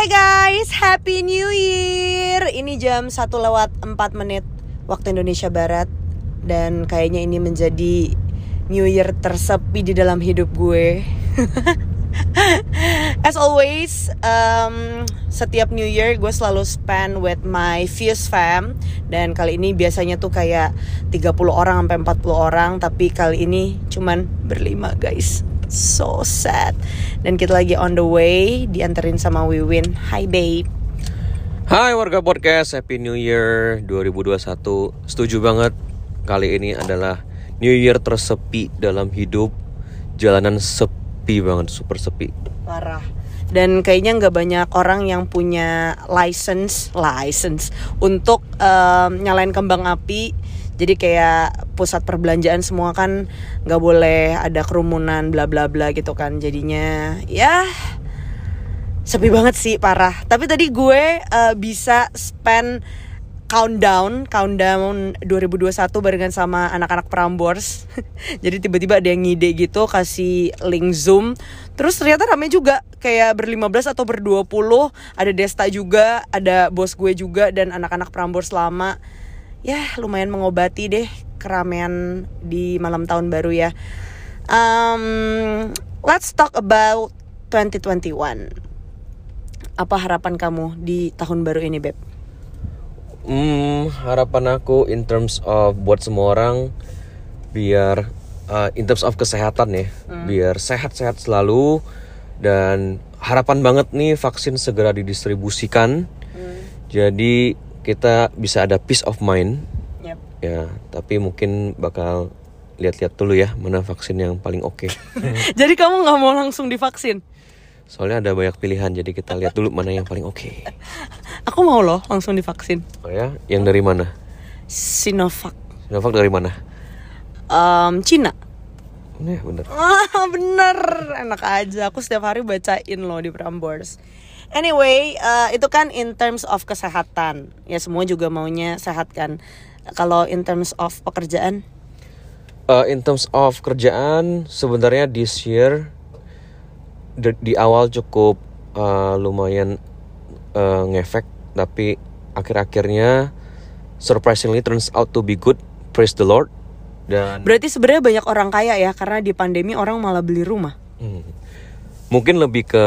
Hai guys, Happy New Year. Ini jam 1 lewat 4 menit waktu Indonesia Barat. Dan kayaknya ini menjadi New Year tersepi di dalam hidup gue. As always, um, setiap New Year gue selalu spend with my Fuse fam. Dan kali ini biasanya tuh kayak 30 orang sampai 40 orang. Tapi kali ini cuman berlima guys So sad. Dan kita lagi on the way Dianterin sama Wiwin. Hi babe. Hai warga podcast, Happy New Year 2021 Setuju banget, kali ini adalah New Year tersepi dalam hidup. Jalanan sepi banget, super sepi. Parah. Dan kayaknya nggak banyak orang yang punya license license untuk um, nyalain kembang api jadi kayak pusat perbelanjaan semua kan nggak boleh ada kerumunan bla bla bla gitu kan. Jadinya ya sepi banget sih parah. Tapi tadi gue uh, bisa spend countdown countdown 2021 barengan sama anak-anak Prambors. Jadi tiba-tiba ada yang ngide gitu kasih link zoom. Terus ternyata rame juga kayak berlima belas atau berdua puluh. Ada Desta juga ada bos gue juga dan anak-anak Prambors lama ya lumayan mengobati deh keramaian di malam tahun baru ya. Um, let's talk about 2021 apa harapan kamu di tahun baru ini beb? Hmm, harapan aku in terms of buat semua orang biar uh, in terms of kesehatan ya, biar sehat-sehat selalu dan harapan banget nih vaksin segera didistribusikan. Jadi kita bisa ada peace of mind yep. ya, tapi mungkin bakal lihat-lihat dulu ya mana vaksin yang paling oke. jadi kamu nggak mau langsung divaksin Soalnya ada banyak pilihan jadi kita lihat dulu mana yang paling oke. aku mau loh langsung divaksin Oh ya, yang dari mana? Sinovac Sinovac dari mana? um, Cina Nih bener. Ah, bener enak aja aku setiap hari bacain loh di Prambors anyway eh, itu kan in terms of kesehatan. Ya semua juga maunya sehat kan. Kalau in terms of pekerjaan? Uh, in terms of kerjaan sebenarnya this year di, di awal cukup uh, lumayan uh, ngefek. Tapi akhir-akhirnya surprisingly turns out to be good. Praise the lord. Dan berarti sebenarnya banyak orang kaya ya karena di pandemi orang malah beli rumah. Hmm, mungkin lebih ke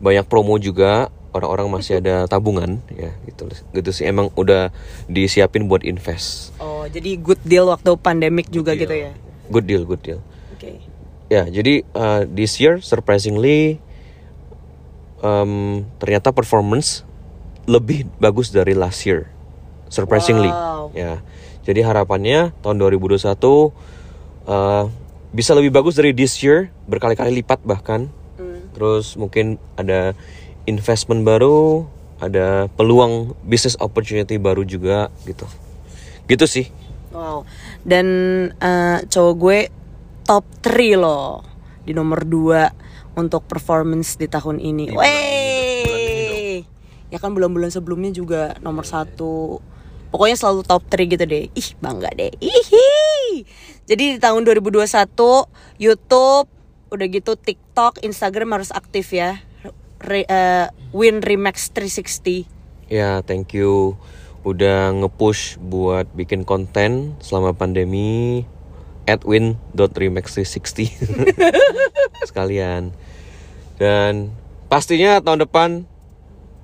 banyak promo juga orang-orang masih ada tabungan ya gitu gitu sih emang udah disiapin buat invest oh jadi good deal waktu pandemik juga gitu ya good deal good deal oke Ya, jadi uh, this year surprisingly um, ternyata performance lebih bagus dari last year. Surprisingly. Wow. Ya. Jadi harapannya tahun 2021 uh, bisa lebih bagus dari this year, berkali-kali lipat bahkan. Terus mungkin ada investment baru, ada peluang business opportunity baru juga gitu. Gitu sih. Wow. Dan eh, cowok gue top 3 loh di nomor 2 untuk performance di tahun ini. Wey. Ya kan bulan-bulan sebelumnya juga nomor satu. Pokoknya selalu top 3 gitu deh. Ih, bangga deh. Ihi. Jadi di tahun 2021 YouTube udah gitu TikTok, Instagram harus aktif ya. Re- eh, Win Remax 360. Ya, thank you udah nge-push buat bikin konten selama pandemi edwin.remax360 sekalian. Dan pastinya tahun depan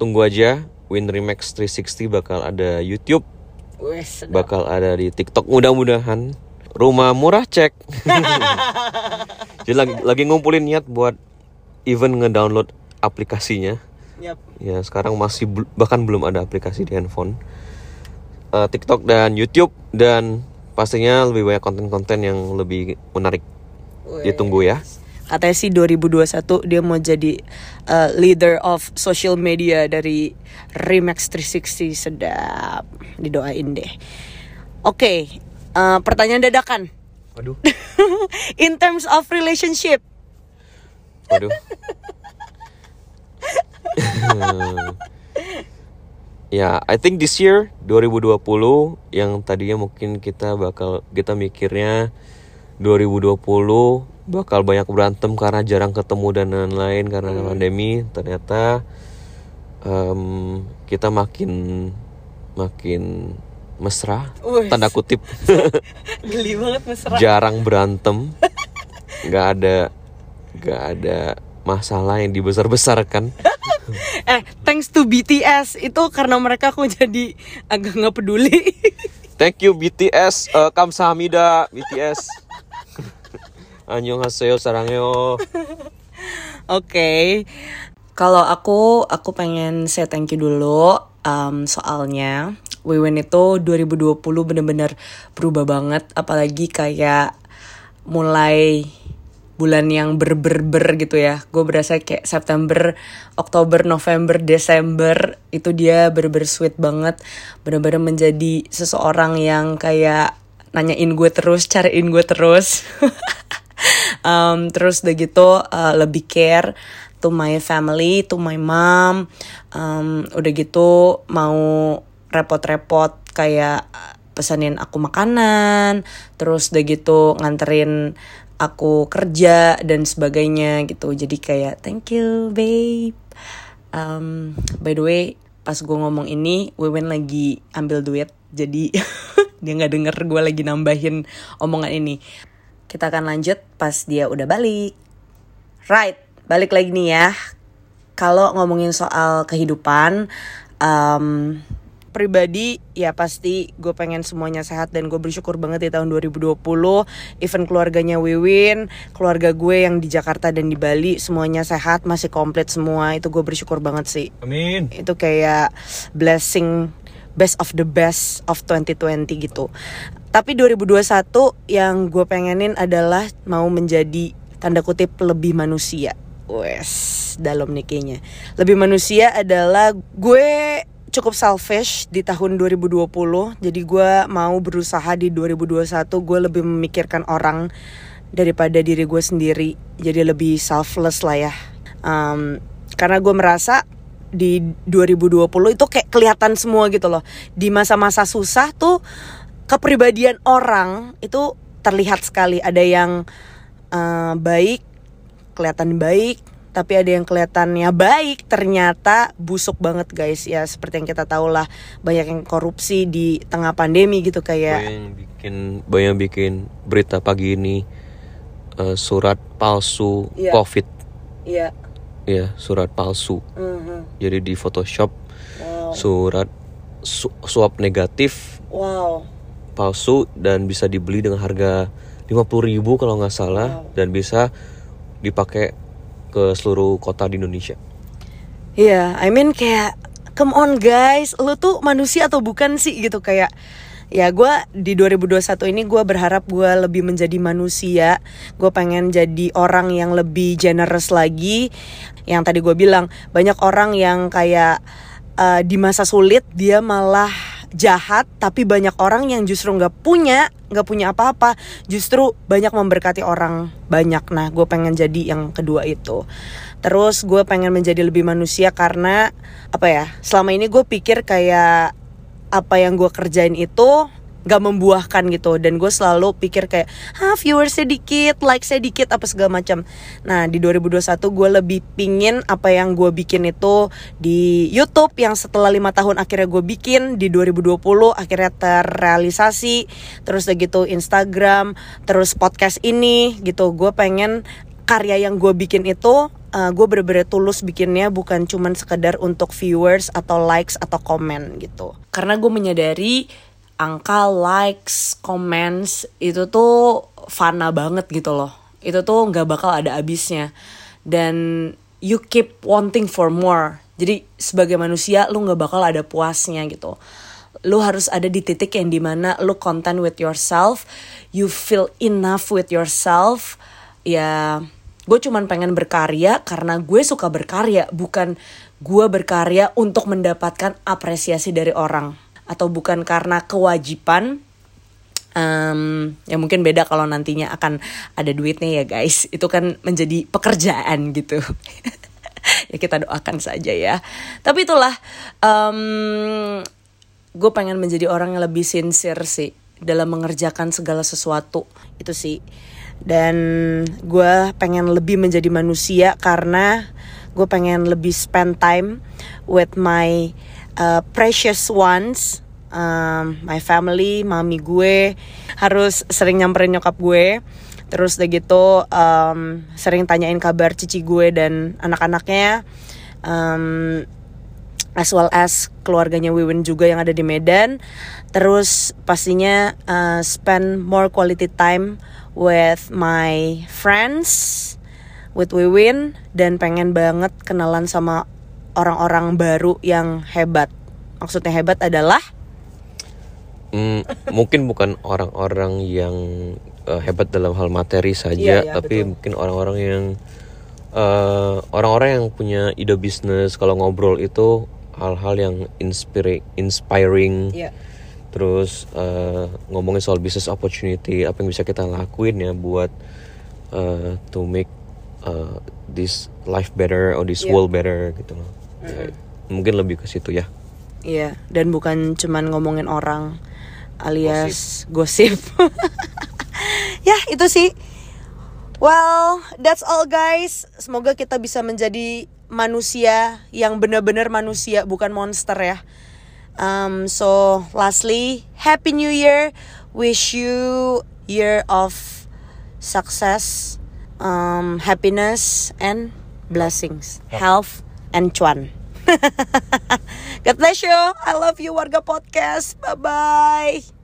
tunggu aja Win Remax 360 bakal ada YouTube, bakal ada di TikTok mudah-mudahan. Rumah murah cek. Jadi lagi, lagi ngumpulin niat buat even ngedownload aplikasinya. Yap. Ya sekarang masih bahkan belum ada aplikasi di handphone. Eh, TikTok dan YouTube dan pastinya lebih banyak konten-konten yang lebih menarik. Ditunggu ya. Katanya sih 2021 dia mau jadi uh, leader of social media dari Remax 360 sedap. Didoain deh. Oke, uh, pertanyaan dadakan. Waduh. In terms of relationship, Waduh. ya, I think this year 2020 yang tadinya mungkin kita bakal kita mikirnya 2020 bakal banyak berantem karena jarang ketemu dan lain-lain karena pandemi ternyata em, kita makin makin mesra Wih. tanda kutip Geli banget mesra. jarang berantem nggak ada nggak ada masalah yang dibesar-besarkan Eh, thanks to BTS itu karena mereka aku jadi agak nggak peduli. thank you BTS eh, kamsahamnida BTS annyeonghaseyo sarangyo Oke. Kalau aku aku pengen say thank you dulu um, soalnya Wiwin itu 2020 bener-bener berubah banget apalagi kayak mulai bulan yang ber-ber-ber gitu ya. Gue berasa kayak September, Oktober, November, Desember itu dia ber-ber sweet banget. Bener-bener menjadi seseorang yang kayak nanyain gue terus, cariin gue terus. um, terus udah gitu uh, lebih care to my family, to my mom. Um, udah gitu mau repot-repot kayak pesanin aku makanan, terus udah gitu nganterin aku kerja dan sebagainya gitu. Jadi kayak thank you babe. Um, by the way, pas gue ngomong ini, Wewen lagi ambil duit, jadi dia nggak denger gue lagi nambahin omongan ini. Kita akan lanjut pas dia udah balik. Right, balik lagi nih ya. Kalau ngomongin soal kehidupan, um, pribadi ya pasti gue pengen semuanya sehat dan gue bersyukur banget di tahun 2020 even keluarganya Wiwin keluarga gue yang di Jakarta dan di Bali semuanya sehat masih komplit semua itu gue bersyukur banget sih amin itu kayak blessing best of the best of 2020 gitu. Tapi 2021 yang gue pengenin adalah mau menjadi tanda kutip lebih manusia. Wes, dalam nih kayaknya. Lebih manusia adalah gue cukup selfish di tahun 2020. Jadi gue mau berusaha di 2021 gue lebih memikirkan orang daripada diri gue sendiri. Jadi lebih selfless lah ya. Um, karena gue merasa di 2020 itu kayak kelihatan semua gitu loh. Di masa-masa susah tuh kepribadian orang itu terlihat sekali. Ada yang uh, baik, kelihatan baik, tapi ada yang kelihatannya baik ternyata busuk banget guys. Ya seperti yang kita tahu lah banyak yang korupsi di tengah pandemi gitu kayak banyak bikin banyak bikin berita pagi ini eh, surat palsu Iya. covid. Iya. Ya surat palsu. Mhm. jadi di Photoshop wow. surat su- swab negatif wow. palsu dan bisa dibeli dengan harga 50.000 kalau nggak salah Wow. dan bisa dipakai ke seluruh kota di Indonesia. Iya, I mean kayak come on guys, lu tuh manusia atau bukan sih? Gitu kayak ya gue di 2021 ini gue berharap gue lebih menjadi manusia. Gue pengen jadi orang yang lebih generous lagi. Yang tadi gue bilang banyak orang yang kayak eh, di masa sulit dia malah jahat tapi banyak orang yang justru nggak punya nggak punya apa-apa. Justru banyak memberkati orang banyak. Nah gue pengen jadi yang kedua itu. Terus gue pengen menjadi lebih manusia karena apa ya selama ini gue pikir kayak apa yang gue kerjain itu gak membuahkan gitu. Dan gue selalu pikir kayak ah viewer sedikit like sedikit apa segala macam. Nah di 2021 gue lebih pingin apa yang gue bikin itu di YouTube yang setelah lima tahun akhirnya gue bikin. Di 2020 akhirnya terrealisasi. Terus udah gitu Instagram terus podcast ini gitu. Gue pengen karya yang gue bikin itu uh, gue bener-bener tulus bikinnya bukan cuman sekedar untuk viewers atau likes atau komen gitu. Karena gue menyadari angka likes comments itu tuh fana banget gitu loh. Itu tuh nggak bakal ada habisnya. Dan you keep wanting for more. Jadi sebagai manusia lu nggak bakal ada puasnya gitu. Lu harus ada di titik yang di mana lu content with yourself you feel enough with yourself. Ya gue cuman pengen berkarya karena gue suka berkarya bukan gue berkarya untuk mendapatkan apresiasi dari orang atau bukan karena kewajiban Em, ya mungkin beda kalau nantinya akan ada duitnya ya guys. Itu kan menjadi pekerjaan gitu. Ya kita doakan saja ya. Tapi itulah em, gue pengen menjadi orang yang lebih sincere sih dalam mengerjakan segala sesuatu itu sih. Dan gue pengen lebih menjadi manusia karena gue pengen lebih spend time with my uh, precious ones um, my family mami gue harus sering nyamperin nyokap gue. Terus udah gitu um, sering tanyain kabar cici gue dan anak-anaknya um, as well as keluarganya Wiwin juga yang ada di Medan. Terus pastinya uh, spend more quality time with my friends with Wiwin dan pengen banget kenalan sama orang-orang baru yang hebat maksudnya hebat adalah Hmm, mungkin bukan orang-orang yang uh, hebat dalam hal materi saja, Iya, iya, tapi betul. mungkin orang-orang yang uh, orang-orang yang punya ide bisnis. Kalau ngobrol itu hal-hal yang inspiri- inspiring. Iya. Terus uh, ngomongin soal business opportunity, apa yang bisa kita lakuin ya buat uh, to make uh, this life better or this Iya. world better gitu loh. Ya, mungkin lebih ke situ ya. Iya, dan bukan cuman ngomongin orang alias gosip. ya, itu sih. Well, that's all guys. Semoga kita bisa menjadi manusia yang benar-benar manusia, bukan monster ya. Um, so, lastly, Happy New Year. Wish you year of success, um, happiness, and blessings, health, and cuan. God bless you. I love you warga podcast. Bye bye.